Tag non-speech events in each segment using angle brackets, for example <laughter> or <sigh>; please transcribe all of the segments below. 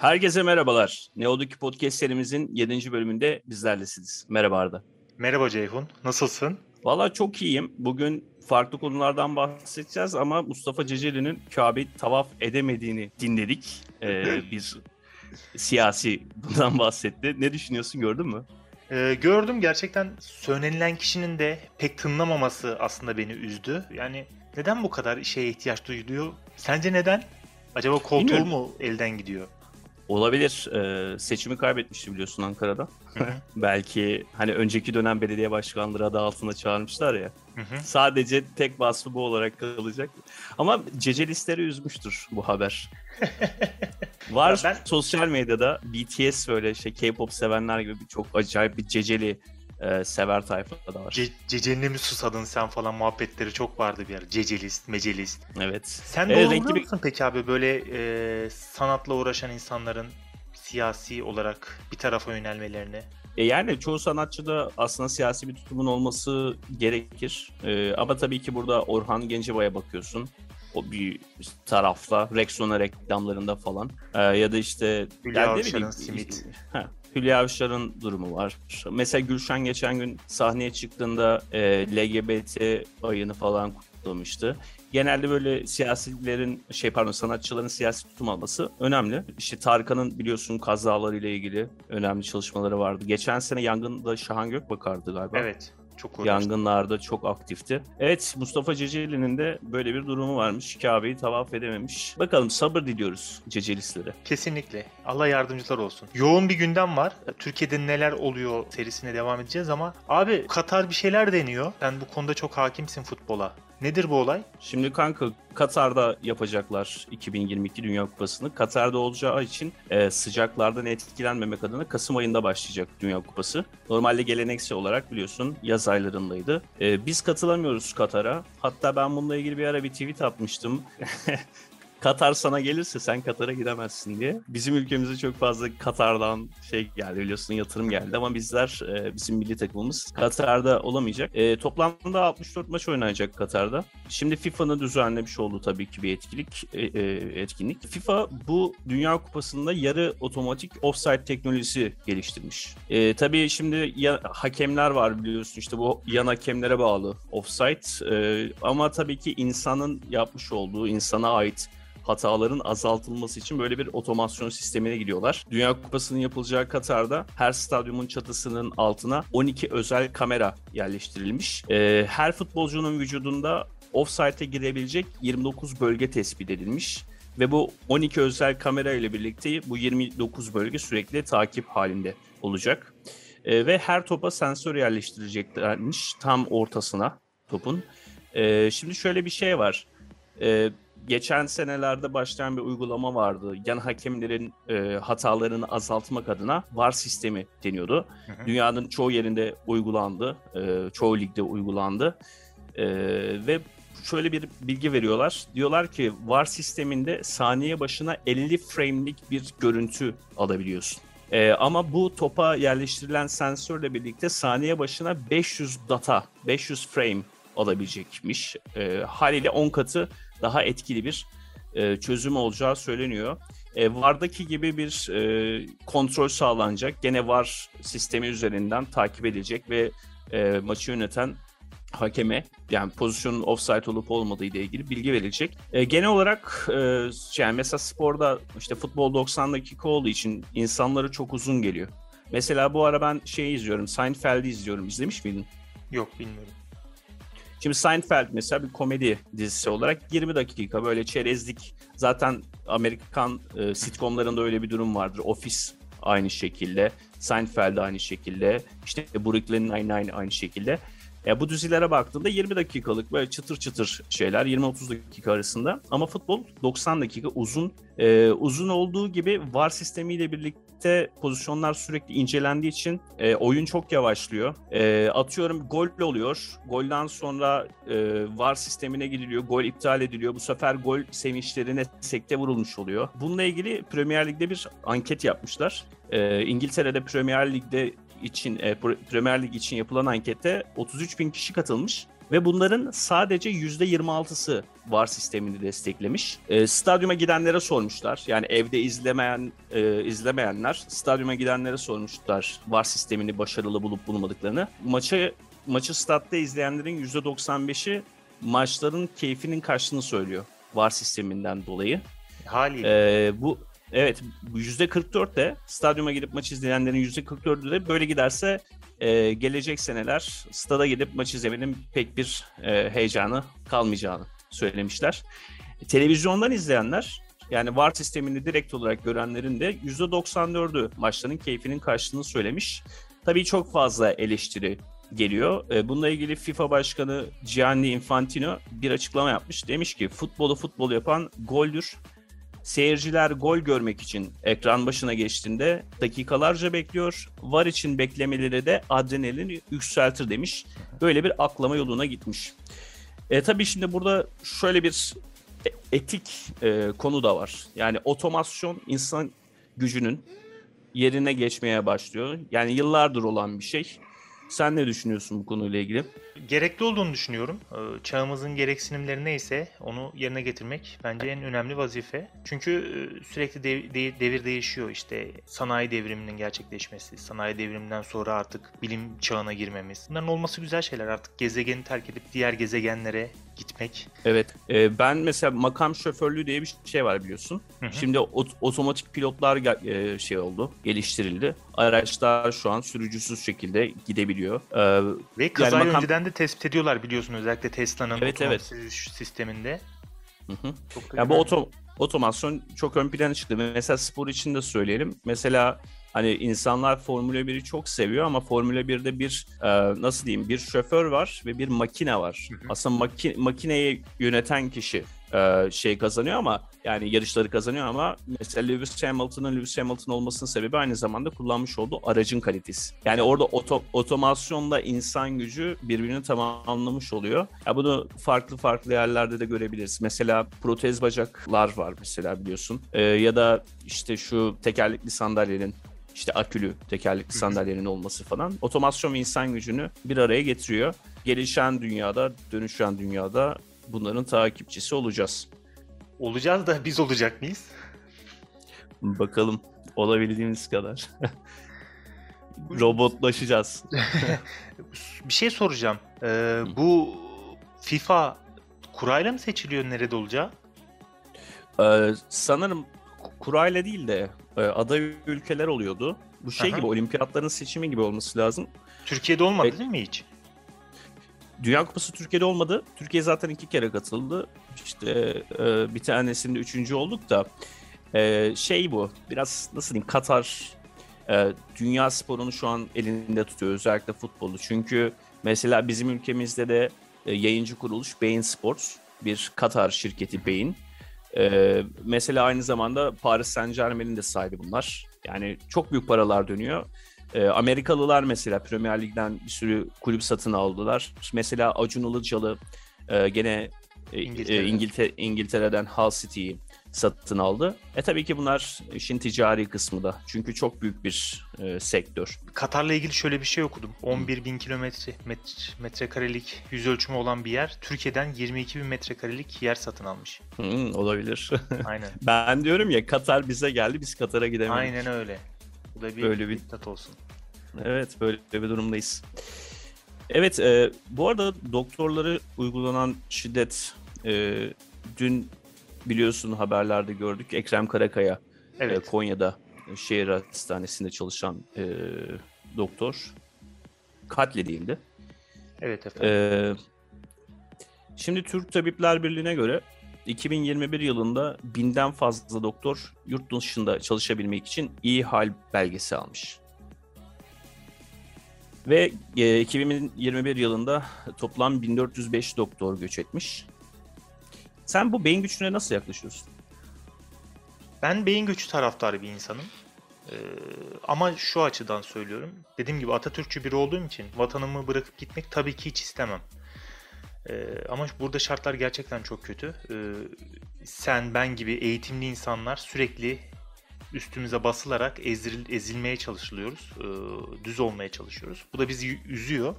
Herkese merhabalar. Ne oldu ki podcast serimizin 7. bölümünde bizlerlesiniz. Merhaba Arda. Merhaba Ceyhun. Nasılsın? Valla çok iyiyim. Bugün farklı konulardan bahsedeceğiz ama Mustafa Ceceli'nin Kabe'yi tavaf edemediğini dinledik. Ee, <laughs> bir siyasi bundan bahsetti. Ne düşünüyorsun gördün mü? Ee, gördüm gerçekten söylenilen kişinin de pek tınlamaması aslında beni üzdü. Yani neden bu kadar şeye ihtiyaç duyuluyor? Sence neden? Acaba koltuğu Bilmiyorum. mu elden gidiyor? Olabilir. Ee, seçimi kaybetmişti biliyorsun Ankara'da. <laughs> Belki hani önceki dönem belediye başkanları adı altında çağırmışlar ya. Hı hı. Sadece tek vasfı bu olarak kalacak. Ama Cecelistleri üzmüştür bu haber. <laughs> Var ben- sosyal medyada BTS böyle şey K-pop sevenler gibi bir çok acayip bir Ceceli e, sever tayfa da var. Ce- Ceceline mi susadın sen falan muhabbetleri çok vardı bir ara. Cecelist, mecelist. evet. Sen de Evet, olumluyor renkli bir- musun peki abi böyle e, sanatla uğraşan insanların siyasi olarak bir tarafa yönelmelerini? E yani çoğu sanatçıda aslında siyasi bir tutumun olması gerekir. E, ama tabii ki burada Orhan Gencebay'a bakıyorsun. O bir tarafla Rexona reklamlarında falan. E, ya da işte Hülya yani Avşar'ın simit. Ha, Hülya Avşar'ın durumu var. Mesela Gülşen geçen gün sahneye çıktığında e, LGBT ayını falan kutlamıştı. Genelde böyle siyasilerin şey pardon sanatçıların siyasi tutum alması önemli. İşte Tarkan'ın biliyorsun kazalarıyla ilgili önemli çalışmaları vardı. Geçen sene yangında Şahan Gökbakar'dı galiba. Evet. Çok uğraştım. Yangınlarda çok aktifti. Evet Mustafa Ceceli'nin de böyle bir durumu varmış. Kabe'yi tavaf edememiş. Bakalım sabır diliyoruz Cecelistlere. Kesinlikle. Allah yardımcılar olsun. Yoğun bir gündem var. Türkiye'de neler oluyor serisine devam edeceğiz ama abi Katar bir şeyler deniyor. Sen bu konuda çok hakimsin futbola. Nedir bu olay? Şimdi kanka Katar'da yapacaklar 2022 Dünya Kupası'nı. Katar'da olacağı için e, sıcaklardan etkilenmemek adına Kasım ayında başlayacak Dünya Kupası. Normalde geleneksel olarak biliyorsun yaz aylarındaydı. E, biz katılamıyoruz Katar'a. Hatta ben bununla ilgili bir ara bir tweet atmıştım. <laughs> Katar sana gelirse sen Katar'a gidemezsin diye. Bizim ülkemize çok fazla Katar'dan şey geldi biliyorsun yatırım geldi ama bizler e, bizim milli takımımız Katar'da olamayacak. E, toplamda 64 maç oynayacak Katar'da. Şimdi FIFA'nın düzenlemiş olduğu tabii ki bir etkinlik. e, e, etkinlik. FIFA bu Dünya Kupası'nda yarı otomatik offside teknolojisi geliştirmiş. E, tabii şimdi ya, hakemler var biliyorsun işte bu yan hakemlere bağlı offside. E, ama tabii ki insanın yapmış olduğu insana ait hataların azaltılması için böyle bir otomasyon sistemine gidiyorlar. Dünya Kupası'nın yapılacağı Katar'da her stadyumun çatısının altına 12 özel kamera yerleştirilmiş. Ee, her futbolcunun vücudunda offside'e girebilecek 29 bölge tespit edilmiş. Ve bu 12 özel kamera ile birlikte bu 29 bölge sürekli takip halinde olacak. Ee, ve her topa sensör yerleştireceklermiş tam ortasına topun. Ee, şimdi şöyle bir şey var. Ee, geçen senelerde başlayan bir uygulama vardı. Yan hakemlerin e, hatalarını azaltmak adına VAR sistemi deniyordu. Hı hı. Dünyanın çoğu yerinde uygulandı. e, çoğu ligde uygulandı. E, ve şöyle bir bilgi veriyorlar. Diyorlar ki VAR sisteminde saniye başına 50 frame'lik bir görüntü alabiliyorsun. E, ama bu topa yerleştirilen sensörle birlikte saniye başına 500 data, 500 frame alabilecekmiş. E, haliyle 10 katı daha etkili bir e, çözüm olacağı söyleniyor. E, VAR'daki gibi bir e, kontrol sağlanacak. Gene VAR sistemi üzerinden takip edilecek ve e, maçı yöneten hakeme yani pozisyonun offside olup olmadığı ile ilgili bilgi verilecek. E, genel olarak e, yani mesela sporda işte futbol 90 dakika olduğu için insanları çok uzun geliyor. Mesela bu ara ben şeyi izliyorum. Seinfeld'i izliyorum. İzlemiş miydin? Yok bilmiyorum. Şimdi Seinfeld mesela bir komedi dizisi olarak 20 dakika böyle çerezlik. Zaten Amerikan e, sitcomlarında öyle bir durum vardır. Office aynı şekilde, Seinfeld aynı şekilde, işte Brooklyn Nine-Nine aynı şekilde. E, bu dizilere baktığında 20 dakikalık böyle çıtır çıtır şeyler 20-30 dakika arasında. Ama futbol 90 dakika uzun. E, uzun olduğu gibi VAR sistemiyle birlikte pozisyonlar sürekli incelendiği için e, oyun çok yavaşlıyor. E, atıyorum gol oluyor. Golden sonra e, VAR sistemine gidiliyor. Gol iptal ediliyor. Bu sefer gol sevinçlerine sekte vurulmuş oluyor. Bununla ilgili Premier Lig'de bir anket yapmışlar. E, İngiltere'de Premier Lig'de için e, Pre- Premier Lig için yapılan ankette 33 bin kişi katılmış Ve bunların sadece %26'sı VAR sistemini desteklemiş. E, stadyuma gidenlere sormuşlar. Yani evde izlemeyen e, izlemeyenler stadyuma gidenlere sormuşlar VAR sistemini başarılı bulup bulmadıklarını. Maçı maçı statta izleyenlerin %95'i maçların keyfinin kaçtığını söylüyor VAR sisteminden dolayı. Haliyle. Ee, bu evet %44 de stadyuma gidip maç izleyenlerin %44'ü de böyle giderse e, gelecek seneler stada gidip maç izlemenin pek bir e, heyecanı kalmayacağını söylemişler. Televizyondan izleyenler yani VAR sistemini direkt olarak görenlerin de %94'ü maçların keyfinin kaçtığını söylemiş. Tabii çok fazla eleştiri geliyor. E, bununla ilgili FIFA Başkanı Gianni Infantino bir açıklama yapmış. Demiş ki futbolu futbol yapan goldür. Seyirciler gol görmek için ekran başına geçtiğinde dakikalarca bekliyor. VAR için beklemeleri de adrenalini yükseltir demiş. Böyle bir aklama yoluna gitmiş. E, tabii şimdi burada şöyle bir e, etik e, konu da var. Yani otomasyon insan gücünün yerine geçmeye başlıyor. Yani yıllardır olan bir şey. Sen ne düşünüyorsun bu konuyla ilgili? Gerekli olduğunu düşünüyorum. Ee, çağımızın gereksinimleri neyse onu yerine getirmek bence en önemli vazife. Çünkü e, sürekli dev, de, devir değişiyor. İşte sanayi devriminin gerçekleşmesi, sanayi devriminden sonra artık bilim çağına girmemiz. Bunların olması güzel şeyler. Artık gezegeni terk edip diğer gezegenlere gitmek. Evet. E, ben mesela makam şoförlüğü diye bir şey var biliyorsun. Hı hı. Şimdi ot- otomatik pilotlar e, şey oldu, geliştirildi. Araçlar şu an sürücüsüz şekilde gidebiliyor. E, Ve kazayı yani makam... önceden de tespit ediyorlar biliyorsun özellikle Tesla'nın evet, evet. sisteminde. Hı hı. Çok ya bu oto, otomasyon çok ön plana çıktı. Mesela spor için de söyleyelim. Mesela hani insanlar Formula 1'i çok seviyor ama Formula 1'de bir e, nasıl diyeyim bir şoför var ve bir makine var. Hı hı. Aslında maki, makineyi yöneten kişi e, şey kazanıyor ama yani yarışları kazanıyor ama mesela Lewis Hamilton'ın Lewis Hamilton olmasının sebebi aynı zamanda kullanmış olduğu aracın kalitesi. Yani orada oto, otomasyonla insan gücü birbirini tamamlamış oluyor. Ya bunu farklı farklı yerlerde de görebiliriz. Mesela protez bacaklar var mesela biliyorsun. E, ya da işte şu tekerlekli sandalyenin işte akülü tekerlekli sandalyenin olması falan otomasyon ve insan gücünü bir araya getiriyor. Gelişen dünyada, dönüşen dünyada bunların takipçisi olacağız. Olacağız da biz olacak mıyız? Bakalım olabildiğimiz kadar. <laughs> Robotlaşacağız. <laughs> bir şey soracağım. Ee, bu FIFA kurayla mı seçiliyor nerede olacağı? Ee, sanırım kurayla değil de e, aday ülkeler oluyordu. Bu şey Aha. gibi olimpiyatların seçimi gibi olması lazım. Türkiye'de olmadı Ve, değil mi hiç? Dünya Kupası Türkiye'de olmadı. Türkiye zaten iki kere katıldı. İşte e, bir tanesinde üçüncü olduk da e, şey bu biraz nasıl diyeyim Katar e, dünya sporunu şu an elinde tutuyor özellikle futbolu. Çünkü mesela bizim ülkemizde de e, yayıncı kuruluş Bein Sports bir Katar şirketi Bein. E, mesela aynı zamanda Paris Saint Germain'in de sahibi bunlar. Yani çok büyük paralar dönüyor. E, Amerikalılar mesela Premier Lig'den bir sürü kulüp satın aldılar. Mesela Acun Ilıcalı e, gene İngiltere. İngiltere, İngiltere'den Hull City'yi satın aldı. E tabii ki bunlar işin ticari kısmı da. Çünkü çok büyük bir e, sektör. Katar'la ilgili şöyle bir şey okudum. 11 bin kilometre met, metrekarelik yüz ölçümü olan bir yer. Türkiye'den 22 bin metrekarelik yer satın almış. Hmm, olabilir. <laughs> Aynen. ben diyorum ya Katar bize geldi biz Katar'a gidemedik. Aynen öyle. Bu da bir böyle bir diktat olsun. Evet böyle bir durumdayız. Evet e, bu arada doktorları uygulanan şiddet e, dün biliyorsun haberlerde gördük Ekrem Karakaya e, evet. e, Konya'da şehir hastanesinde çalışan e, doktor katledildi. Evet efendim. E, şimdi Türk Tabipler Birliği'ne göre 2021 yılında binden fazla doktor yurt dışında çalışabilmek için iyi hal belgesi almış. Ve e, 2021 yılında toplam 1405 doktor göç etmiş. Sen bu beyin güçüne nasıl yaklaşıyorsun? Ben beyin gücü taraftarı bir insanım. Ee, ama şu açıdan söylüyorum. Dediğim gibi Atatürkçü biri olduğum için vatanımı bırakıp gitmek tabii ki hiç istemem. Ee, ama burada şartlar gerçekten çok kötü. Ee, sen, ben gibi eğitimli insanlar sürekli üstümüze basılarak ezil, ezilmeye çalışılıyoruz. E, düz olmaya çalışıyoruz. Bu da bizi üzüyor.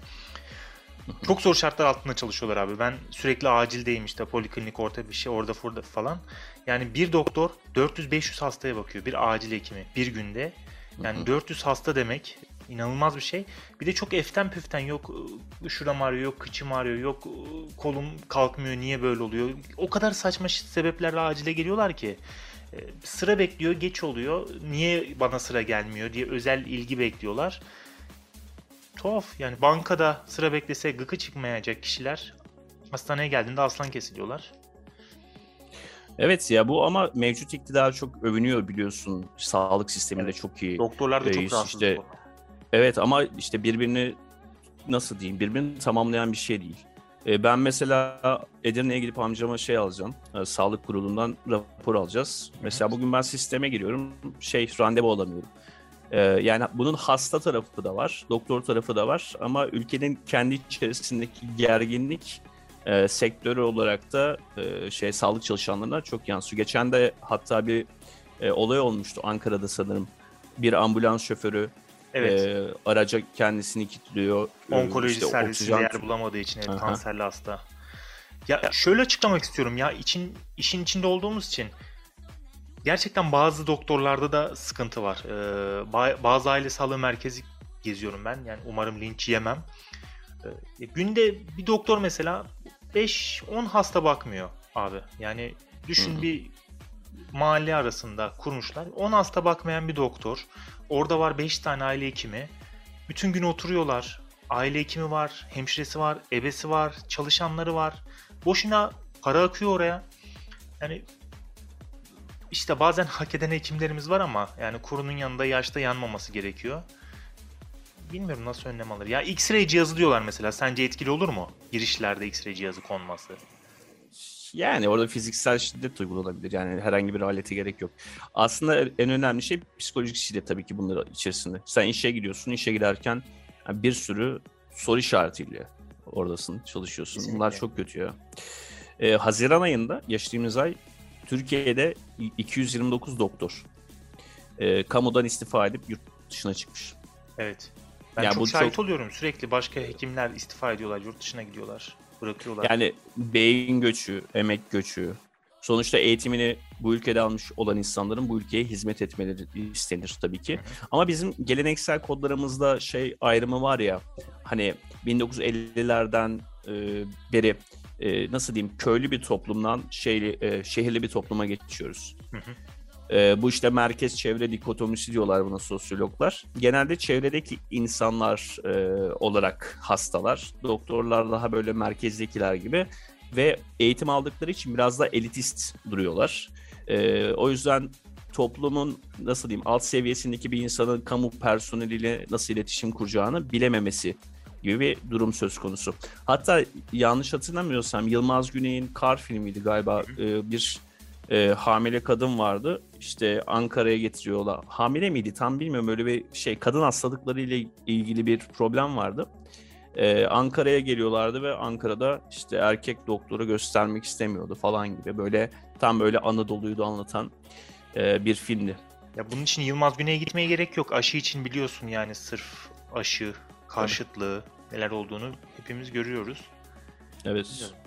Çok zor şartlar altında çalışıyorlar abi. Ben sürekli acildeyim işte poliklinik orta bir şey orada burada falan. Yani bir doktor 400-500 hastaya bakıyor. Bir acil hekimi bir günde. Yani 400 hasta demek inanılmaz bir şey. Bir de çok eften püften yok şuram ağrıyor, yok kıçım ağrıyor, yok kolum kalkmıyor, niye böyle oluyor. O kadar saçma sebeplerle acile geliyorlar ki. E, sıra bekliyor, geç oluyor. Niye bana sıra gelmiyor diye özel ilgi bekliyorlar. Tuhaf yani bankada sıra beklese gıkı çıkmayacak kişiler hastaneye geldiğinde aslan kesiliyorlar. Evet ya bu ama mevcut iktidar çok övünüyor biliyorsun. Sağlık sisteminde Evet. çok iyi. Doktorlar da çok Reis rahatsız işte-. Evet ama işte birbirini nasıl diyeyim birbirini tamamlayan bir şey değil. E, ben mesela Edirne'ye gidip amcama şey alacağım. e, sağlık kurulundan rapor alacağız. Mesela bugün ben sisteme giriyorum. Şey randevu alamıyorum. E, yani bunun hasta tarafı da var, doktor tarafı da var ama ülkenin kendi içerisindeki gerginlik e, sektörü olarak da e, şey sağlık çalışanlarına çok yansıyor. Geçen de hatta bir e, olay olmuştu Ankara'da sanırım. Bir ambulans şoförü Evet. e, araca kendisini kilitliyor. Onkoloji işte servisinde oksijen- yer bulamadığı için evet, Aha. kanserli hasta. Ya şöyle açıklamak istiyorum ya için işin içinde olduğumuz için gerçekten bazı doktorlarda da sıkıntı var. Ee, ba- bazı aile sağlığı merkezi geziyorum ben. Yani umarım linç yemem. Ee, günde bir doktor mesela 5-10 hasta bakmıyor abi. Yani düşün Hı hı. bir mahalle arasında kurmuşlar. 10 hasta bakmayan bir doktor. Orada var 5 tane aile hekimi. Bütün gün oturuyorlar. Aile hekimi var, hemşiresi var, ebesi var, çalışanları var. Boşuna para akıyor oraya. Yani işte bazen <laughs> hak eden hekimlerimiz var ama yani kurunun yanında yaşta yanmaması gerekiyor. Bilmiyorum nasıl önlem alır. Ya X-ray cihazı diyorlar mesela. Sence etkili olur mu? Girişlerde X-ray cihazı konması. Yani orada fiziksel şiddet uygulanabilir. Yani herhangi bir alete gerek yok. Aslında en önemli şey psikolojik şiddet tabii ki bunlar içerisinde. Sen işe gidiyorsun, işe giderken yani bir sürü soru işaretiyle oradasın, çalışıyorsun. Kesinlikle. Bunlar çok kötü ya. Ee, Haziran ayında, geçtiğimiz ay Türkiye'de 229 doktor e, kamudan istifa edip yurt dışına çıkmış. Evet. Ben Ya çok şahit çok- oluyorum. Sürekli başka hekimler istifa ediyorlar, yurt dışına gidiyorlar, bırakıyorlar. Yani beyin göçü, emek göçü. Sonuçta eğitimini bu ülkede almış olan insanların bu ülkeye hizmet etmeleri istenir tabii ki. Ama bizim geleneksel kodlarımızda şey ayrımı var ya hani 1950'lerden e, beri e, nasıl diyeyim köylü bir toplumdan şeyli, e, şehirli bir topluma geçiyoruz. Hı hı. E, bu işte merkez çevre dikotomisi diyorlar buna sosyologlar. Genelde çevredeki insanlar e, olarak hastalar. Doktorlar daha böyle merkezdekiler gibi ve eğitim aldıkları için biraz da elitist duruyorlar. E, o yüzden toplumun nasıl diyeyim alt seviyesindeki bir insanın kamu personeliyle nasıl iletişim kuracağını bilememesi gibi bir durum söz konusu. Hatta yanlış hatırlamıyorsam Yılmaz Güney'in Kar filmiydi galiba e, bir e, hamile kadın vardı. İşte Ankara'ya getiriyorlar. Hamile miydi tam bilmiyorum öyle bir şey kadın hastalıkları ile ilgili bir problem vardı. E, Ankara'ya geliyorlardı ve Ankara'da işte erkek doktora göstermek istemiyordu falan gibi böyle tam böyle Anadolu'yu da anlatan e, bir filmdi. Ya bunun için Yılmaz Güney'e gitmeye gerek yok. Aşı için biliyorsun yani sırf aşı, karşıtlığı neler olduğunu hepimiz görüyoruz. Evet. Bilmiyorum.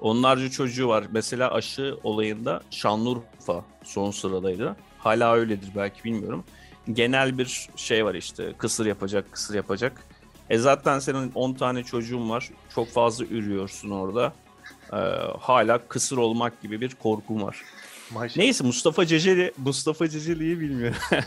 Onlarca çocuğu var. Mesela aşı olayında Şanlıurfa son sıradaydı. Hala öyledir belki bilmiyorum. Genel bir şey var işte. Kısır yapacak, kısır yapacak. E zaten senin 10 tane çocuğun var. Çok fazla ürüyorsun orada. Ee, hala kısır olmak gibi bir korkum var. Maşallah. Neyse Mustafa Ceceli, Mustafa Ceceli'yi bilmiyorum. <laughs>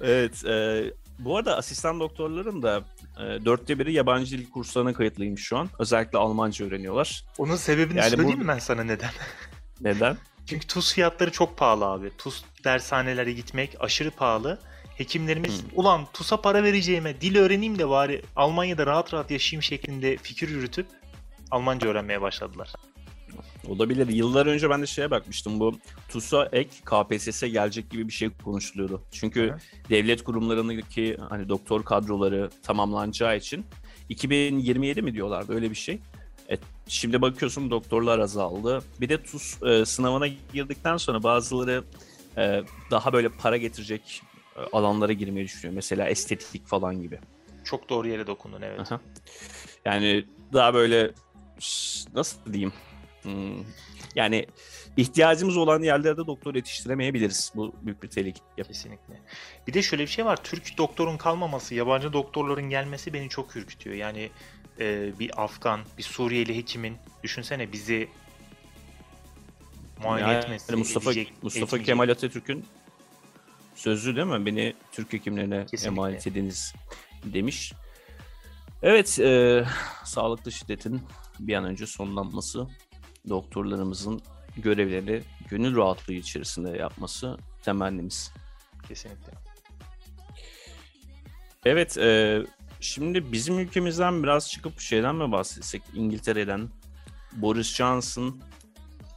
evet. E, bu arada asistan doktorların da dörtte biri yabancı dil kurslarına kayıtlıymış şu an. Özellikle Almanca öğreniyorlar. Onun sebebini Yani söyleyeyim bu- mi ben sana neden? <laughs> Neden? Çünkü TUS fiyatları çok pahalı abi. TUS dershanelere gitmek aşırı pahalı. Hekimlerimiz Hmm. ulan TUS'a para vereceğime dil öğreneyim de bari Almanya'da rahat rahat yaşayayım şeklinde fikir yürütüp Almanca öğrenmeye başladılar. Olabilir. Yıllar önce ben de şeye bakmıştım. Bu TUS'a ek KPSS gelecek gibi bir şey konuşuluyordu. Çünkü Hı. devlet kurumlarındaki hani doktor kadroları tamamlanacağı için 2027 mi diyorlardı öyle bir şey. E, şimdi bakıyorsun doktorlar azaldı. Bir de TUS e, sınavına girdikten sonra bazıları e, daha böyle para getirecek e, alanlara girmeyi düşünüyor. Mesela estetik falan gibi. Çok doğru yere dokundun evet. Aha. Yani daha böyle nasıl diyeyim? Hmm, Yani ihtiyacımız olan yerlerde doktor yetiştiremeyebiliriz. Bu büyük bir tehlike. Kesinlikle. Bir de şöyle bir şey var. Türk doktorun kalmaması, yabancı doktorların gelmesi beni çok ürkütüyor. Yani e, bir Afgan, bir Suriyeli hekimin düşünsene bizi muayene Yani etmesi, Mustafa edecek, Mustafa etmeyecek. Kemal Atatürk'ün sözü değil mi? Beni Türk hekimlerine Kesinlikle. emanet ediniz demiş. Evet, e, sağlıklı şiddetin bir an önce sonlanması, doktorlarımızın görevlerini gönül rahatlığı içerisinde yapması temennimiz. Kesinlikle. Evet, e, şimdi bizim ülkemizden biraz çıkıp şeyden mi bahsetsek? İngiltere'den Boris Johnson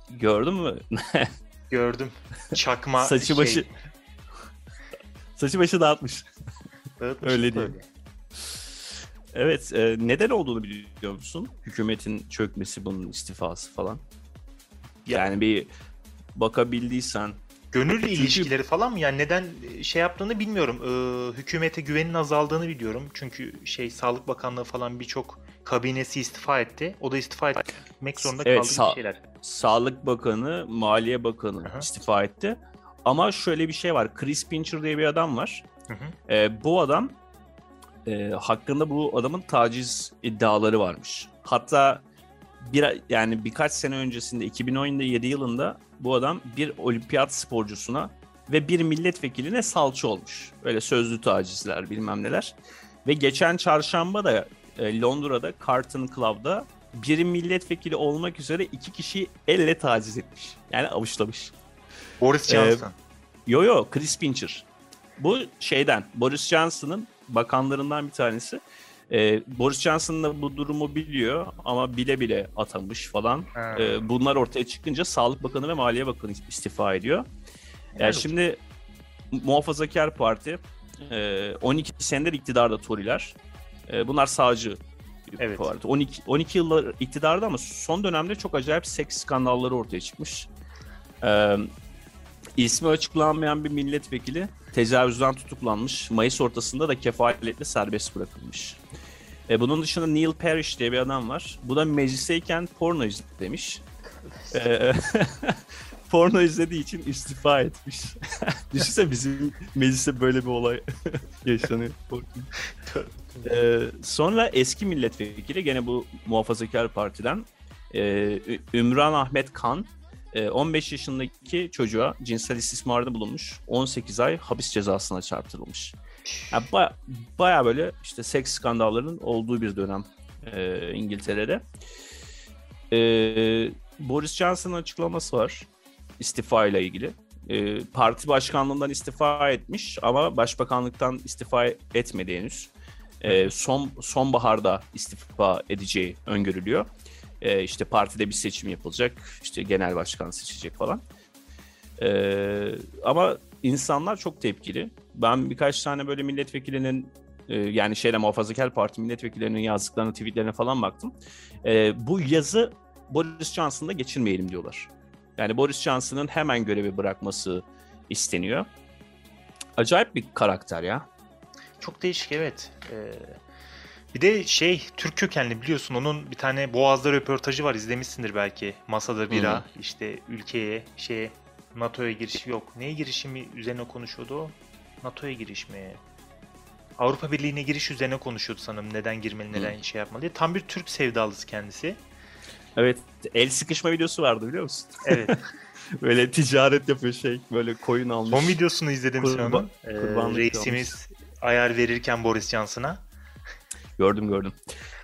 gördün mü? <laughs> Gördüm. Çakma Saçı şey, başı <laughs> saçı başı dağıtmış. dağıtmış öyle değil. Evet, e, neden olduğunu biliyor musun? Hükümetin çökmesi, bunun istifası falan. Ya- Yani bir bakabildiysen Gönüllü Çünkü- ilişkileri falan mı? Yani neden şey yaptığını bilmiyorum. Ee, hükümete güvenin azaldığını biliyorum. Çünkü şey Sağlık Bakanlığı falan birçok kabinesi istifa etti. O da istifa etmek zorunda Evet, kaldığı sağ- bir şeyler. Sağlık Bakanı, Maliye Bakanı Aha. istifa etti. Ama şöyle bir şey var. Chris Pincher diye bir adam var. Hı hı. E, bu adam e, hakkında bu adamın taciz iddiaları varmış. Hatta bir yani birkaç sene öncesinde 2017 yılında bu adam bir olimpiyat sporcusuna ve bir milletvekiline salça olmuş. Böyle sözlü tacizler bilmem neler. Ve geçen çarşamba da e, Londra'da Carlton Club'da bir milletvekili olmak üzere iki kişiyi elle taciz etmiş. Yani avuçlamış. Boris Ee, Johnson. Yo yo Chris Pincher. Bu şeyden Boris Johnson'ın bakanlarından bir tanesi. Ee, Boris Johnson da bu durumu biliyor ama bile bile atamış falan. Ha. Ee, bunlar ortaya çıkınca Sağlık Bakanı ve Maliye Bakanı istifa ediyor. Yani olsun. şimdi Muhafazakar Parti e, 12 senedir iktidarda Tory'ler. E, bunlar sağcı Evet. parti. 12 12 yıllar iktidarda ama son dönemde çok acayip seks skandalları ortaya çıkmış. E, ismi açıklanmayan bir milletvekili tecavüzden tutuklanmış. Mayıs ortasında da kefaletle serbest bırakılmış. E, bunun dışında Neil Parrish diye bir adam var. Bu da meclisteyken porno izlemiş. E, <laughs> porno izlediği için istifa etmiş. <laughs> Düşünsene bizim mecliste böyle bir olay <laughs> yaşanıyor. Ee, sonra eski milletvekili gene bu muhafazakar partiden e, Ümran Ahmet Kan 15 yaşındaki çocuğa cinsel istismarda bulunmuş. 18 ay hapis cezasına çarptırılmış. Yani baya, baya böyle işte seks skandallarının olduğu bir dönem e, İngiltere'de. E, Boris Johnson'ın açıklaması var istifa ile ilgili. E, parti başkanlığından istifa etmiş ama başbakanlıktan istifa etmedi henüz. E, son sonbaharda istifa edeceği öngörülüyor. E, işte partide bir seçim yapılacak, işte genel başkan seçecek falan. E, ama insanlar çok tepkili. Ben birkaç tane böyle milletvekilinin e, yani şeyle muhafazakar parti milletvekillerinin yazdıklarına, tweetlerine falan baktım. E, bu yazı Boris Johnson'da geçirmeyelim diyorlar. Yani Boris Johnson'ın hemen görevi bırakması isteniyor. Acayip bir karakter ya. Çok değişik evet. Ee, bir de şey Türk kökenli biliyorsun onun bir tane Boğaz'da röportajı var izlemişsindir belki. Masada bira Hı işte ülkeye şeye NATO'ya giriş yok. Neye girişimi üzerine konuşuyordu o? NATO'ya giriş mi? Avrupa Birliği'ne giriş üzerine konuşuyordu sanırım. Neden girmeli, neden şey yapmalı diye. Tam bir Türk sevdalısı kendisi. Evet el sıkışma videosu vardı biliyor musun? Evet. <laughs> Böyle ticaret yapıyor şey böyle koyun almış. Son videosunu izledim sen Kurban- onun. Ee, reisimiz ayar verirken Boris Johnson'a. Gördüm gördüm.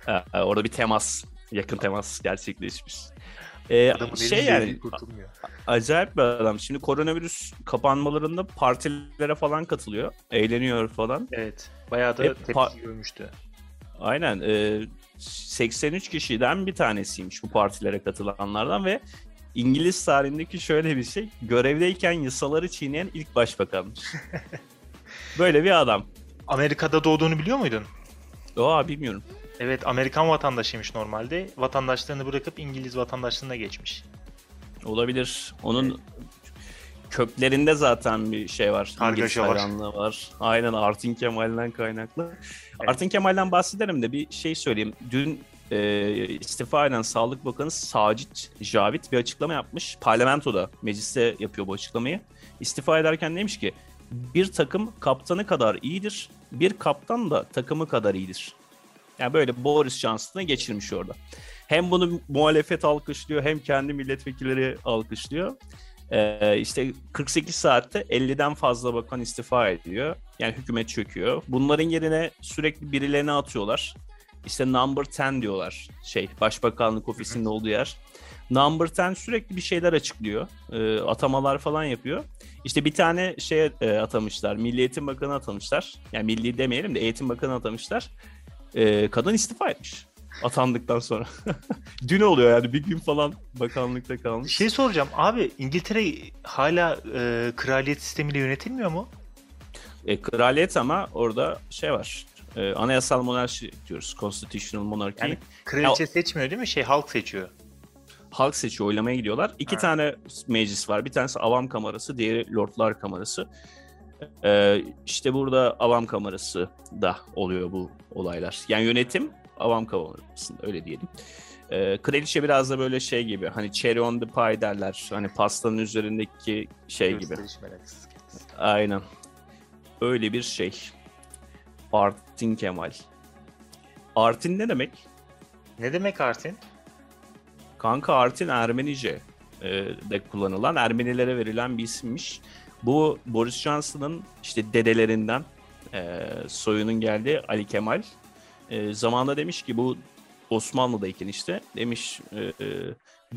Ha, orada bir temas, yakın temas gerçekleşmiş. Ee, Adamın şey yani kurtulmuyor. acayip bir adam. Şimdi koronavirüs kapanmalarında partilere falan katılıyor. Eğleniyor falan. Evet. Bayağı da Hep tepki görmüştü. Aynen. e, 83 kişiden bir tanesiymiş bu partilere katılanlardan ve İngiliz tarihindeki şöyle bir şey. Görevdeyken yasaları çiğneyen ilk başbakanmış. <laughs> Böyle bir adam. Amerika'da doğduğunu biliyor muydun? Oha bilmiyorum. Evet Amerikan vatandaşıymış normalde. Vatandaşlığını bırakıp İngiliz vatandaşlığına geçmiş. Olabilir. Onun köklerinde zaten bir şey var. Kargaşa var. var. Aynen Artin Kemal'den kaynaklı. Evet. Artin Kemal'den bahsederim de bir şey söyleyeyim. Dün e, istifa eden Sağlık Bakanı Sacit Javit bir açıklama yapmış. Parlamentoda, mecliste yapıyor bu açıklamayı. İstifa ederken demiş ki bir takım kaptanı kadar iyidir, bir kaptan da takımı kadar iyidir. Yani böyle Boris Johnson'ı geçirmiş orada. Hem bunu muhalefet alkışlıyor hem kendi milletvekilleri alkışlıyor. Ee, işte 48 saatte 50'den fazla bakan istifa ediyor. Yani hükümet çöküyor. Bunların yerine sürekli birilerini atıyorlar. İşte number 10 diyorlar. Şey başbakanlık ofisinin olduğu yer. Number 10 sürekli bir şeyler açıklıyor. E, atamalar falan yapıyor. İşte bir tane şey e, atamışlar. Milli Eğitim Bakanı atamışlar. Yani milli demeyelim de Eğitim Bakanı atamışlar. E, kadın istifa etmiş atandıktan sonra. <laughs> Dün oluyor yani bir gün falan bakanlıkta kalmış. Şey soracağım abi İngiltere hala e, kraliyet sistemiyle yönetilmiyor mu? E, kraliyet ama orada şey var. E, anayasal monarşi diyoruz. Constitutional monarchy. Yani kraliçe ya, seçmiyor değil mi? Şey halk seçiyor. Halk seçiyor, oylamaya gidiyorlar. İki ha. tane meclis var. Bir tanesi Avam Kamerası, diğeri Lordlar Kamerası. Ee, işte burada Avam Kamerası da oluyor bu olaylar. Yani yönetim avam kavanozunda öyle diyelim. E, kraliçe biraz da böyle şey gibi hani cherry on the pie derler. Hani pastanın üzerindeki şey gibi. Aynen. Öyle bir şey. Artin Kemal. Artin ne demek? Ne demek Artin? Kanka Artin Ermenice e, de kullanılan Ermenilere verilen bir isimmiş. Bu Boris Johnson'ın işte dedelerinden e, soyunun geldiği Ali Kemal e, zamanında demiş ki bu Osmanlı'dayken işte demiş e, e,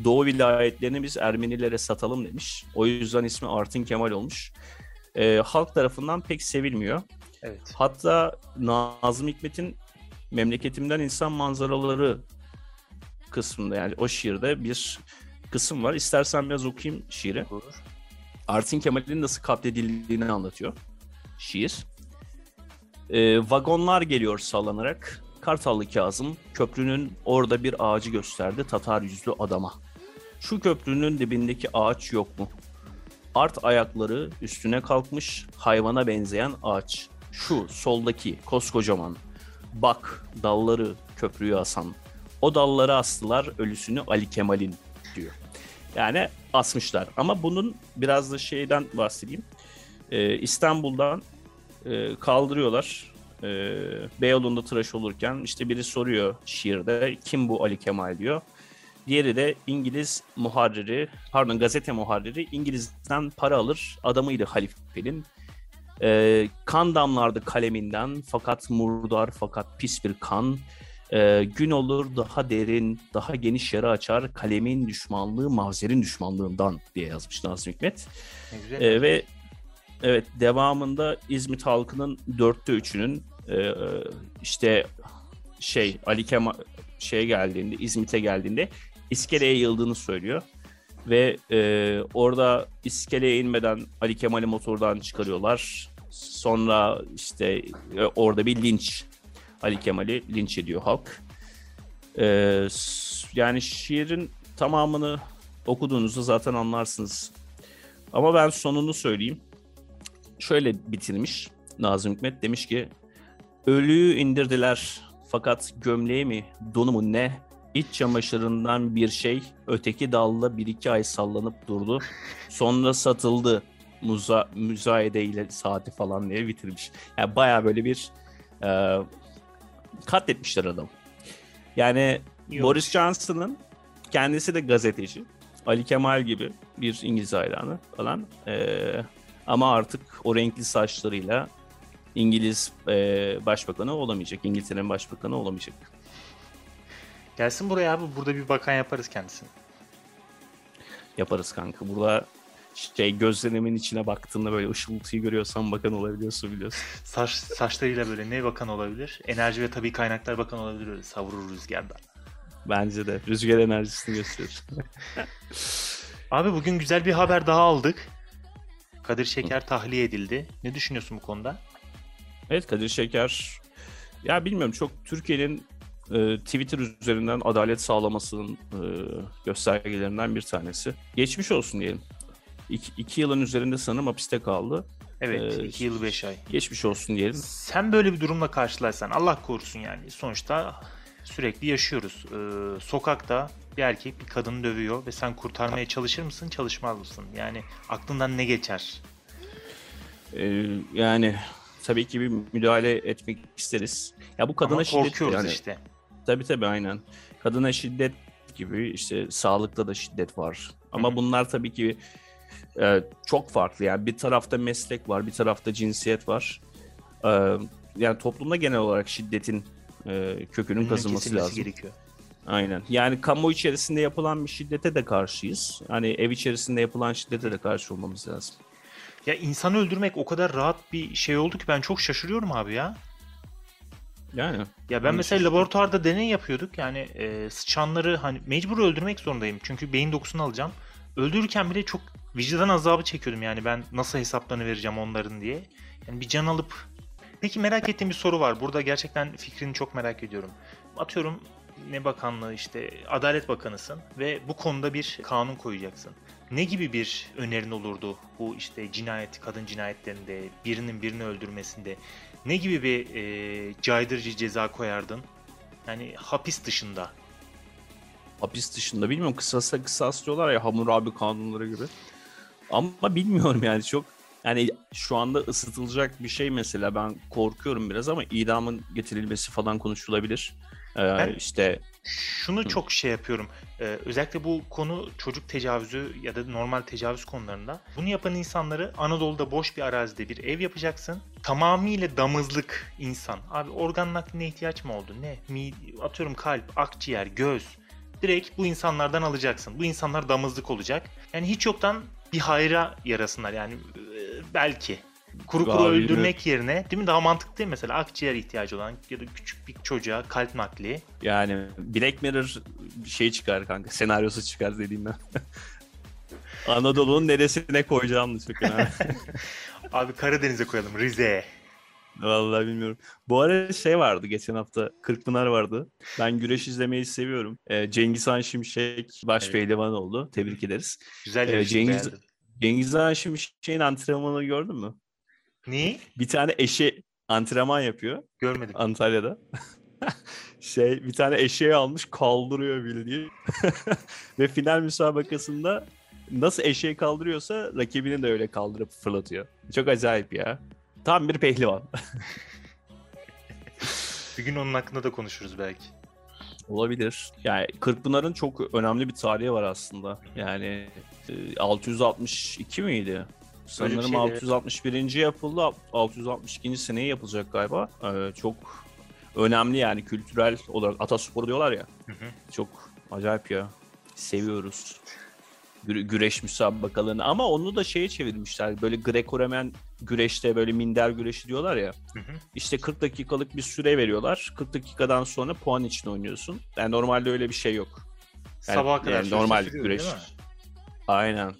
Doğu vilayetlerini biz Ermenilere satalım demiş. O yüzden ismi Artin Kemal olmuş. E, halk tarafından pek sevilmiyor. Evet. Hatta Nazım Hikmet'in Memleketimden insan Manzaraları kısmında yani o şiirde bir kısım var. İstersen biraz okuyayım şiiri. Olur. Artin Kemal'in nasıl katledildiğini anlatıyor şiir. E, vagonlar geliyor sallanarak. Kartallı Kazım köprünün orada bir ağacı gösterdi Tatar yüzlü adama. Şu köprünün dibindeki ağaç yok mu? Art ayakları üstüne kalkmış hayvana benzeyen ağaç. Şu soldaki koskocaman. Bak dalları köprüyü asan. O dalları astılar ölüsünü Ali Kemal'in diyor. Yani asmışlar. Ama bunun biraz da şeyden bahsedeyim. Ee, İstanbul'dan e, kaldırıyorlar. E, Beyoğlu'nda tıraş olurken işte biri soruyor şiirde kim bu Ali Kemal diyor. Diğeri de İngiliz muharriri, pardon gazete muharriri İngiliz'den para alır adamıydı halifenin. E, kan damlardı kaleminden fakat murdar fakat pis bir kan. E, gün olur daha derin, daha geniş yara açar kalemin düşmanlığı mavzerin düşmanlığından diye yazmış Nazım Hikmet. E, ve Evet devamında İzmit halkının dörtte üçünün e, işte şey Ali Kemal şeye geldiğinde İzmit'e geldiğinde iskeleye yıldığını söylüyor. Ve e, orada iskeleye inmeden Ali Kemal'i motordan çıkarıyorlar. Sonra işte e, orada bir linç. Ali Kemal'i linç ediyor halk. E, yani şiirin tamamını okuduğunuzda zaten anlarsınız. Ama ben sonunu söyleyeyim şöyle bitirmiş Nazım Hikmet. Demiş ki ölüyü indirdiler fakat gömleği mi donu mu ne iç çamaşırından bir şey öteki dalla bir iki ay sallanıp durdu. Sonra satıldı muza, müzayede ile saati falan diye bitirmiş. Yani baya böyle bir e, katletmişler adam. Yani Yok. Boris Johnson'ın kendisi de gazeteci. Ali Kemal gibi bir İngiliz hayranı falan. E, ama artık o renkli saçlarıyla İngiliz e, başbakanı olamayacak. İngiltere'nin başbakanı olamayacak. Gelsin buraya abi. Burada bir bakan yaparız kendisini. Yaparız kanka. Burada şey gözlerimin içine baktığında böyle ışıltıyı görüyorsan bakan olabiliyorsun biliyorsun. Saç, saçlarıyla böyle ne bakan olabilir? Enerji ve tabii kaynaklar bakan olabilir öyle savurur rüzgarda. Bence de. Rüzgar enerjisini gösterir. <laughs> Abi bugün güzel bir haber daha aldık. Kadir Şeker tahliye edildi. Ne düşünüyorsun bu konuda? Evet Kadir Şeker ya bilmiyorum çok Türkiye'nin e, Twitter üzerinden adalet sağlamasının e, göstergelerinden bir tanesi. Geçmiş olsun diyelim. İki, iki yılın üzerinde sanırım hapiste kaldı. Evet Ee, 2 yıl 5 ay. Geçmiş olsun diyelim. Sen böyle bir durumla karşılaşsan Allah korusun yani sonuçta sürekli yaşıyoruz. Ee, sokakta bir erkek bir kadını dövüyor ve sen kurtarmaya çalışır mısın çalışmaz mısın? Yani aklından ne geçer? Ee, yani tabii ki bir müdahale etmek isteriz. Ya bu kadına Ama şiddet yani işte. tabii tabii aynen. Kadına şiddet gibi işte sağlıkta da şiddet var. Ama Hı hı. bunlar tabii ki e, çok farklı. Yani bir tarafta meslek var, bir tarafta cinsiyet var. Ee, yani toplumda genel olarak şiddetin e, kökünün kazınması lazım. gerekiyor. Aynen. Yani kamu içerisinde yapılan bir şiddete de karşıyız. Hani ev içerisinde yapılan şiddete de karşı olmamız lazım. Ya insanı öldürmek o kadar rahat bir şey oldu ki ben çok şaşırıyorum abi ya. Yani Ya ben mesela şaşırdım. laboratuvarda deney yapıyorduk. Yani e, sıçanları hani mecbur öldürmek zorundayım. Çünkü beyin dokusunu alacağım. Öldürürken bile çok vicdan azabı çekiyordum yani ben nasıl hesaplarını vereceğim onların diye. Yani bir can alıp... Peki merak ettiğim bir soru var. Burada gerçekten fikrini çok merak ediyorum. Atıyorum ne bakanlığı işte Adalet Bakanısın ve bu konuda bir kanun koyacaksın. Ne gibi bir önerin olurdu bu işte cinayet, kadın cinayetlerinde, birinin birini öldürmesinde? Ne gibi bir e, caydırıcı ceza koyardın? Yani hapis dışında. hapis dışında bilmiyorum kısasa kısas diyorlar ya Hammurabi kanunları gibi. Ama bilmiyorum yani çok yani şu anda ısıtılacak bir şey mesela ben korkuyorum biraz ama idamın getirilmesi falan konuşulabilir. Ee, Ben- işte Şunu çok şey yapıyorum. Ee, özellikle bu konu çocuk tecavüzü ya da normal tecavüz konularında. Bunu yapan insanları Anadolu'da boş bir arazide bir ev yapacaksın. Tamamıyla damızlık insan. Abi organ nakline ihtiyaç mı oldu? Ne? Mi, atıyorum kalp, akciğer, göz. Direkt bu insanlardan alacaksın. Bu insanlar damızlık olacak. Yani hiç yoktan bir hayra yarasınlar yani belki. Kuru kuru Abi, öldürmek yerine değil mi daha mantıklı değil mi? Mesela akciğer ihtiyacı olan ya da küçük bir çocuğa kalp nakli. yani Black Mirror şey çıkar kanka senaryosu çıkar dediğim ben. <laughs> Anadolu'nun neresine koyacağım da çok önemli. <laughs> Abi Karadeniz'e koyalım Rize'ye. Vallahi bilmiyorum. Bu ara şey vardı geçen hafta Kırkpınar vardı. Ben güreş izlemeyi seviyorum. Ee, Cengiz Han Şimşek baş Evet. pehlivan oldu. Tebrik ederiz. Güzel Ee, yarıştı Cengiz- beğendim. Cengiz Han Şimşek'in antrenmanını gördün mü? Neyi? Bir tane eşi antrenman yapıyor Görmedim. Antalya'da. <laughs> şey bir tane eşeği almış kaldırıyor bildiğin. <laughs> Ve final müsabakasında nasıl eşeği kaldırıyorsa rakibini de öyle kaldırıp fırlatıyor. Çok acayip ya. Tam bir pehlivan. <laughs> Bir gün onun hakkında da konuşuruz belki. Olabilir. Yani Kırkpınar'ın çok önemli bir tarihi var aslında. Yani e, 662 miydi? Sanırım evet. 661. yapıldı. 662. seneye yapılacak galiba. Ee, çok önemli yani kültürel olarak atasporu diyorlar ya. Hı hı. Çok acayip ya. Seviyoruz. Gü- güreş müsabakalarını ama onu da şeye çevirmişler. Böyle Greco-Romen güreşte böyle minder güreşi diyorlar ya. Hı hı. İşte 40 dakikalık bir süre veriyorlar. 40 dakikadan sonra puan için oynuyorsun. Yani normalde öyle bir şey yok. Yani- Sabaha kadar yani normal sürüyor, güreş. Aynen.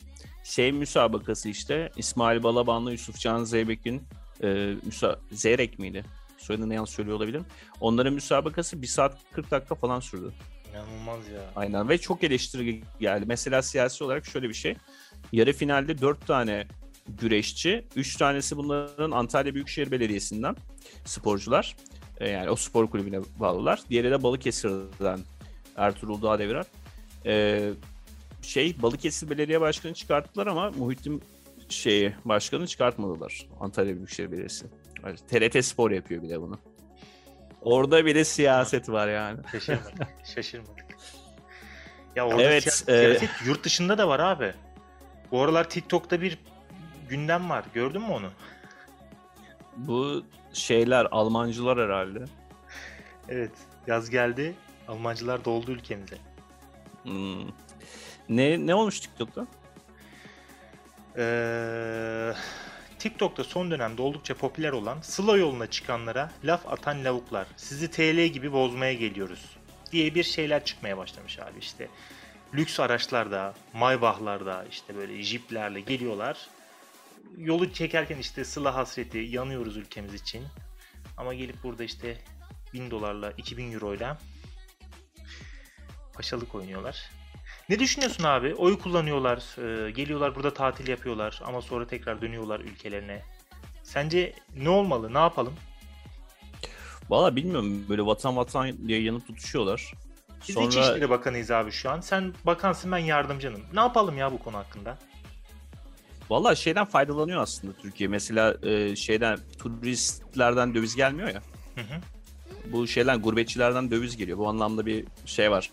Şey müsabakası işte İsmail Balaban'la Yusufcan Zeybek'in e, müsa Zeyrek miydi? Soyadını yanlış söylüyor olabilirim. Onların müsabakası 1 saat 40 dakika falan sürdü. İnanılmaz ya. Aynen ve çok eleştiri geldi. Mesela siyasi olarak şöyle bir şey. Yarı finalde 4 tane güreşçi, 3 tanesi bunların Antalya Büyükşehir Belediyesi'nden sporcular. E, Yani o spor kulübüne bağlılar. Diğeri de Balıkesir'den Ertuğrul Dağdeviren. E, şey Balıkesir Belediye Başkanı çıkarttılar ama Muhittin şeyi başkanı çıkartmadılar. Antalya Büyükşehir Belediyesi. Yani TRT Spor yapıyor bile bunu. Orada bile siyaset var yani. <laughs> Şaşırmadık. Şaşırmadık. Ya orada Evet, siyaset, e- siyaset yurt dışında da var abi. Bu aralar TikTok'ta bir gündem var. Gördün mü onu? Bu şeyler Almancılar herhalde. Evet. Yaz geldi. Almancılar doldu ülkemize. Hmm. Ne ne olmuş TikTok'ta? Ee, TikTok'ta son dönemde oldukça popüler olan Sıla yoluna çıkanlara laf atan lavuklar sizi TL gibi bozmaya geliyoruz diye bir şeyler çıkmaya başlamış abi işte. Lüks araçlarda, Maybach'larda işte böyle jiplerle geliyorlar. Yolu çekerken işte Sıla hasreti yanıyoruz ülkemiz için. Ama gelip burada işte 1000 dolarla 2000 euroyla paşalık oynuyorlar. Ne düşünüyorsun abi? Oy kullanıyorlar, e, geliyorlar burada tatil yapıyorlar ama sonra tekrar dönüyorlar ülkelerine. Sence ne olmalı, ne yapalım? Valla bilmiyorum böyle vatan vatan diye yanıp tutuşuyorlar. Biz Sonra... İçişleri Bakanıyız abi şu an. Sen bakansın ben yardımcınım. Ne yapalım ya bu konu hakkında? Valla şeyden faydalanıyor aslında Türkiye. Mesela e, şeyden turistlerden döviz gelmiyor ya. Hı hı. Bu şeyden gurbetçilerden döviz geliyor. Bu anlamda bir şey var.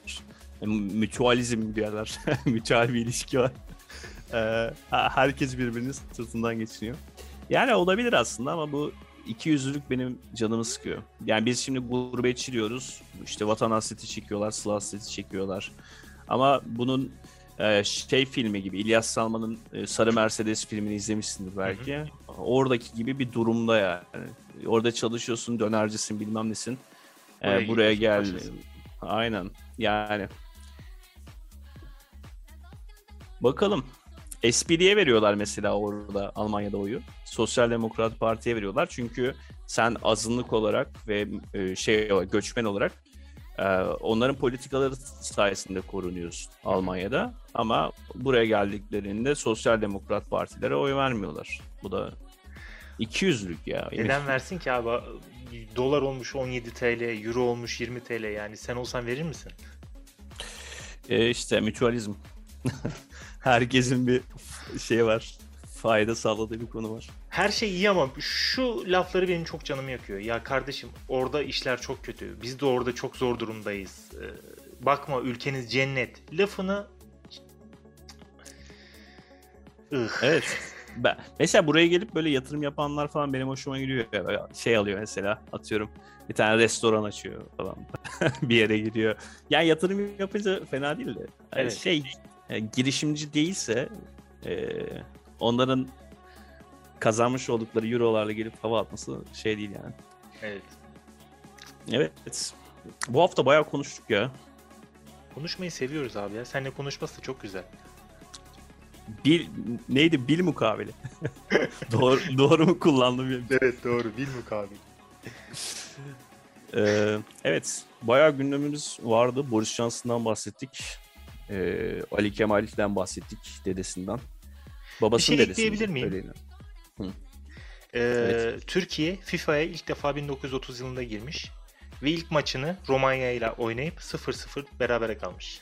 Mütualizm diyorlar. <laughs> Mütual bir ilişki var. <laughs> E, herkes birbirinin sırtından geçiniyor. Yani olabilir aslında ama bu iki yüzlülük benim canımı sıkıyor. Yani biz şimdi gurbetçi diyoruz. İşte vatan hasreti çekiyorlar, sıla hasreti çekiyorlar. Ama bunun e, şey filmi gibi İlyas Salman'ın e, Sarı Mercedes filmini izlemişsindir belki. Hı hı. Oradaki gibi bir durumda yani. Orada çalışıyorsun, dönercisin, bilmem nesin. E, buraya, buraya gel. Aynen. Yani Bakalım. SPD'ye veriyorlar mesela orada Almanya'da oyu. Sosyal Demokrat Parti'ye veriyorlar. Çünkü sen azınlık olarak ve e, şey göçmen olarak e, onların politikaları sayesinde korunuyorsun Almanya'da. Ama buraya geldiklerinde Sosyal Demokrat Partilere oy vermiyorlar. Bu da 200'lük ya. Neden versin ki abi? Dolar olmuş 17 TL, euro olmuş 20 TL yani. Sen olsan verir misin? E işte mütualizm. <laughs> Herkesin bir şey var. Fayda sağladığı bir konu var. Her şey iyi ama şu lafları benim çok canımı yakıyor. Ya kardeşim orada işler çok kötü. Biz de orada çok zor durumdayız. Ee, bakma ülkeniz cennet. Lafını. Evet. Ben, mesela buraya gelip böyle yatırım yapanlar falan benim hoşuma gidiyor. Şey alıyor mesela atıyorum bir tane restoran açıyor falan. <laughs> bir yere gidiyor. Yani yatırım yapınca fena değil de. Yani evet. Şey e, girişimci değilse e, onların kazanmış oldukları eurolarla gelip hava atması şey değil yani. Evet. Evet. Bu hafta bayağı konuştuk ya. Konuşmayı seviyoruz abi ya. Seninle konuşması çok güzel. Bil neydi? Bil mukabele. <laughs> doğru, doğru mu kullandım? Evet doğru. Bil mukabele. ee, evet. Bayağı gündemimiz vardı. Boris Johnson'dan bahsettik. Ee, Ali Kemal'den bahsettik dedesinden. Babasının Bir şey ekleyebilir miyim? Ee, evet. Türkiye FIFA'ya ilk defa 1930 yılında girmiş ve ilk maçını Romanya ile oynayıp 0-0 berabere kalmış.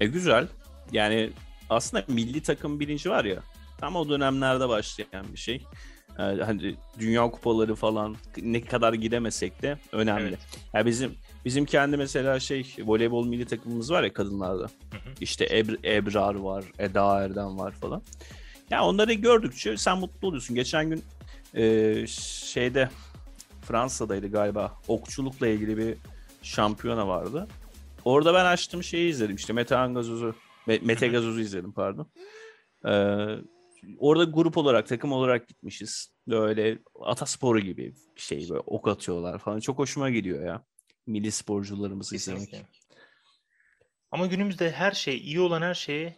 E güzel. Yani aslında milli takım bilinci var ya tam o dönemlerde başlayan bir şey. Ee, hani dünya kupaları falan ne kadar gidemesek de önemli. Evet. Yani bizim bizim kendi mesela şey voleybol milli takımımız var ya kadınlarda. Hı hı. İşte Ebr Ebrar var, Eda Erdem var falan. Ya yani onları gördükçe sen mutlu oluyorsun. Geçen gün e, şeyde Fransa'daydı galiba. Okçulukla ilgili bir şampiyona vardı. Orada ben açtım şeyi izledim işte Mete Gazoz'u Mete Gazoz'u izledim pardon. Ee, orada grup olarak, takım olarak gitmişiz. Böyle atasporu gibi bir şey böyle ok atıyorlar falan. Çok hoşuma gidiyor ya. Milli sporcularımızı izlemek. Ama günümüzde her şey, iyi olan her şeye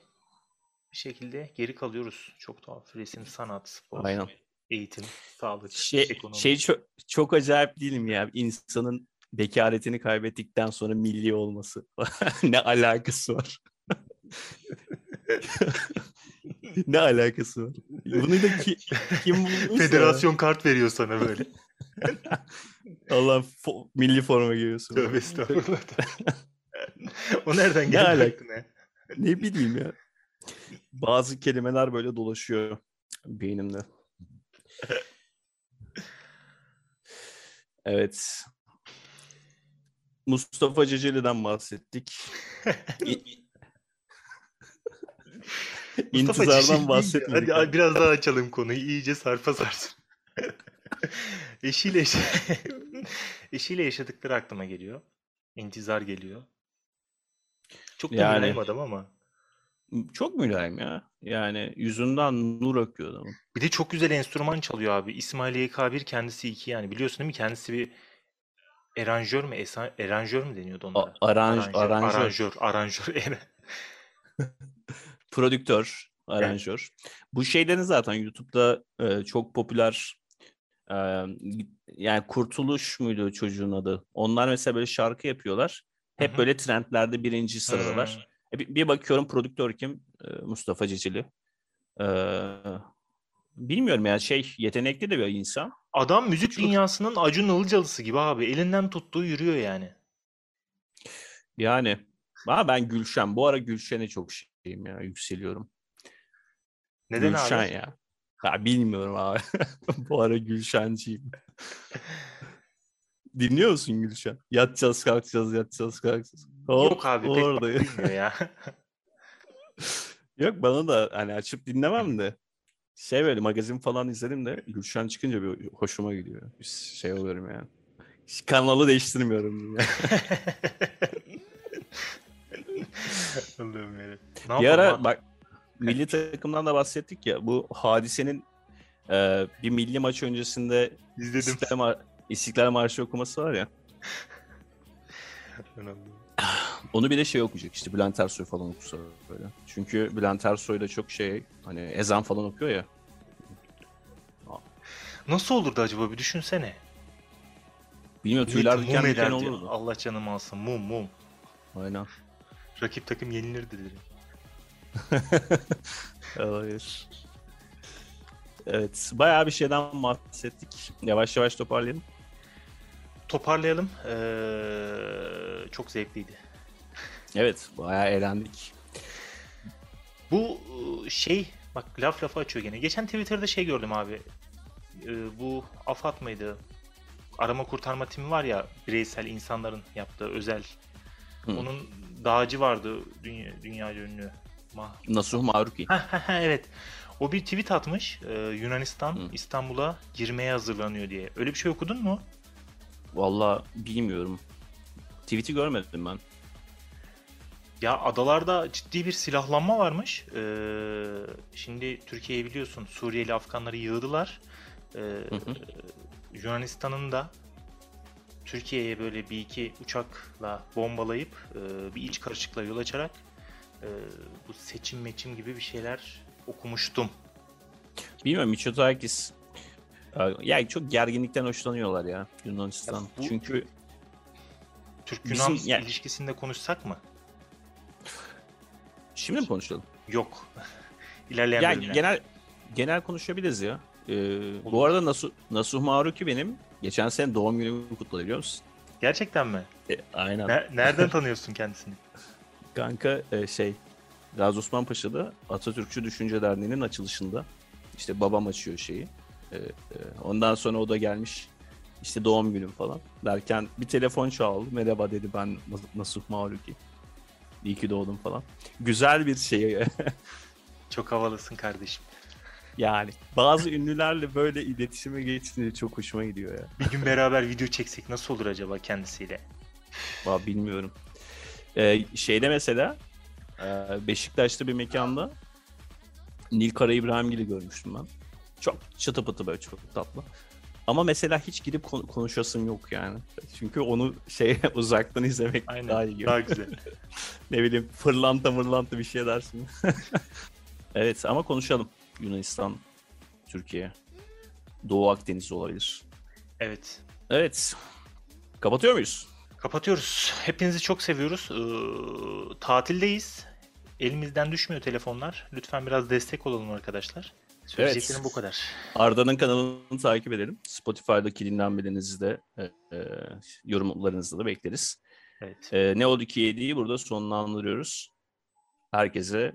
bir şekilde geri kalıyoruz. Çok tuhaf. Resim, sanat, spor, Aynen. eğitim, sağlık, şey, ekonomi. Şey çok, çok acayip değil mi ya? İnsanın bekaretini kaybettikten sonra milli olması. <laughs> ne alakası var? <laughs> ne alakası var? Bunu da ki, kim bulmuş Federasyon kart veriyor sana böyle. <laughs> Allah fo- milli forma giyiyorsun. Tövbe estağfurullah. <laughs> o nereden geldi ne alaka? ne bileyim ya. Bazı kelimeler böyle dolaşıyor beynimde. Evet. Mustafa Ceceli'den bahsettik. <laughs> İntizardan bahsetmedik. Hadi biraz daha açalım konuyu. İyice sarpa sarsın. <laughs> eşiyle eşiyle yaşadıkları aklıma geliyor. İntizar geliyor. Çok da yani, mülayim adam ama. Çok mülayim ya. Yani yüzünden nur akıyor adamın. Bir de çok güzel enstrüman çalıyor abi. İsmail YK1 kendisi iki yani. Biliyorsun değil mi? Kendisi bir eranjör mü? Esa, eranjör mü deniyordu onlara? A- aranj, aranjör. Aranjör. Aranjör. aranjör. <laughs> prodüktör, aranjör. Evet. Bu şeylerin zaten YouTube'da e, çok popüler yani Kurtuluş muydu çocuğun adı? Onlar mesela böyle şarkı yapıyorlar. Hep Hı-hı. böyle trendlerde birinci sıradalar. E, Bir, bakıyorum prodüktör kim? Mustafa Cicili. E, bilmiyorum ya şey yetenekli de bir insan. Adam müzik dünyasının Acun Ilıcalısı gibi abi. Elinden tuttuğu yürüyor yani. Yani ama ben Gülşen. Bu ara Gülşen'e çok şeyim ya. Yükseliyorum. Neden Gülşen abi? ya. Ya bilmiyorum abi. <laughs> Bu ara Gülşenciyim. <laughs> Dinliyor musun Gülşen? Yatacağız kalkacağız yatacağız kalkacağız. Hop, Yok abi pek orada. bilmiyor ya. <laughs> Yok bana da hani açıp dinlemem de. Şey böyle magazin falan izledim de Gülşen çıkınca bir hoşuma gidiyor. Bir şey oluyorum yani. Hiç Kanalı değiştirmiyorum. ya. Allah'ım yarabbim. Ne bir yapalım ara abi? bak milli takımdan da bahsettik ya. Bu hadisenin e, bir milli maç öncesinde İzledim. İstiklal, Mar- İstiklal Marşı okuması var ya. <laughs> Onu bir de şey okuyacak işte Bülent Ersoy falan okusa böyle. Çünkü Bülent Ersoy da çok şey hani ezan falan okuyor ya. Nasıl olurdu acaba bir düşünsene. Bilmiyorum tüyler diken diken olurdu. Allah canımı alsın. Mum mum. Aynen. Rakip takım yenilirdi dedi. <laughs> Hayır. Evet. Bayağı bir şeyden bahsettik. Yavaş yavaş toparlayalım. Toparlayalım. Ee, çok zevkliydi. Evet. Bayağı eğlendik. Bu ıı, şey bak laf lafa açıyor gene. Geçen Twitter'da şey gördüm abi. Ee, bu AFAD mıydı? Arama kurtarma timi var ya bireysel insanların yaptığı özel. Hı. Onun dağcı vardı dünya, dünya ünlü. Ma Nasuh Maruki. Evet. O bir tweet atmış. Ee, Yunanistan Hı. İstanbul'a girmeye hazırlanıyor diye. Öyle bir şey okudun mu? Valla bilmiyorum. Tweet'i görmedim ben. Ya adalarda ciddi bir silahlanma varmış. Ee, şimdi Türkiye'yi biliyorsun Suriyeli Afganları yığdılar. Ee, Hı hı. Yunanistan'ın da Türkiye'ye böyle bir iki uçakla bombalayıp e, bir iç karışıklığa yol açarak e, bu seçim meçim gibi bir şeyler okumuştum. Bilmiyorum Mitsotakis. Ya çok gerginlikten hoşlanıyorlar ya Yunanistan. Ya bu- Çünkü Türk-Yunan Bizim- ya- ilişkisinde konuşsak mı? şimdi mi konuşalım? Yok. <laughs> İlerleyen Ya bölümler. genel genel konuşabiliriz ya. Ee, bu arada Nasuh, Nasuh Maruki benim geçen sene doğum günümü kutladı biliyor musun? Gerçekten mi? E, aynen. Ne- nereden tanıyorsun kendisini? Kanka e, şey Gazi Osman Paşa'da Atatürkçü Düşünce Derneği'nin açılışında işte babam açıyor şeyi. E, e, ondan sonra o da gelmiş işte doğum günüm falan derken bir telefon çaldı. Merhaba dedi ben Nas- Nasuh Maruki. İyi ki doğdum falan. Güzel bir şey <laughs> Çok havalısın kardeşim. yani. Bazı ünlülerle böyle iletişime geçtiğinde çok hoşuma gidiyor ya. Bir gün beraber video çeksek nasıl olur acaba kendisiyle? Valla bilmiyorum. Ee, şeyde mesela e, Beşiktaş'ta bir mekanda Nil Kara İbrahimgil'i görmüştüm ben. Çok çıtı pıtı böyle çok tatlı. Ama mesela hiç gidip kon- konuşasım yok yani. Çünkü onu şey <laughs> uzaktan izlemek Aynen. daha iyi. Daha güzel. <laughs> ne bileyim fırlanta mırlanta bir şey dersin. <laughs> evet ama konuşalım. Yunanistan, Türkiye, Doğu Akdeniz olabilir. evet. Evet. Kapatıyor muyuz? Kapatıyoruz. Hepinizi çok seviyoruz. Ee, tatildeyiz. Elimizden düşmüyor telefonlar. Lütfen biraz destek olalım arkadaşlar. Söyleyeceklerim bu kadar. Arda'nın kanalını takip edelim. Spotify'daki dinlenmelerinizi de e, e, yorumlarınızı da bekleriz. Evet. E, ne oldu ki yediği burada sonlandırıyoruz. Herkese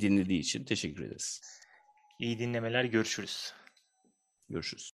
dinlediği için teşekkür ederiz. İyi dinlemeler. Görüşürüz. Görüşürüz.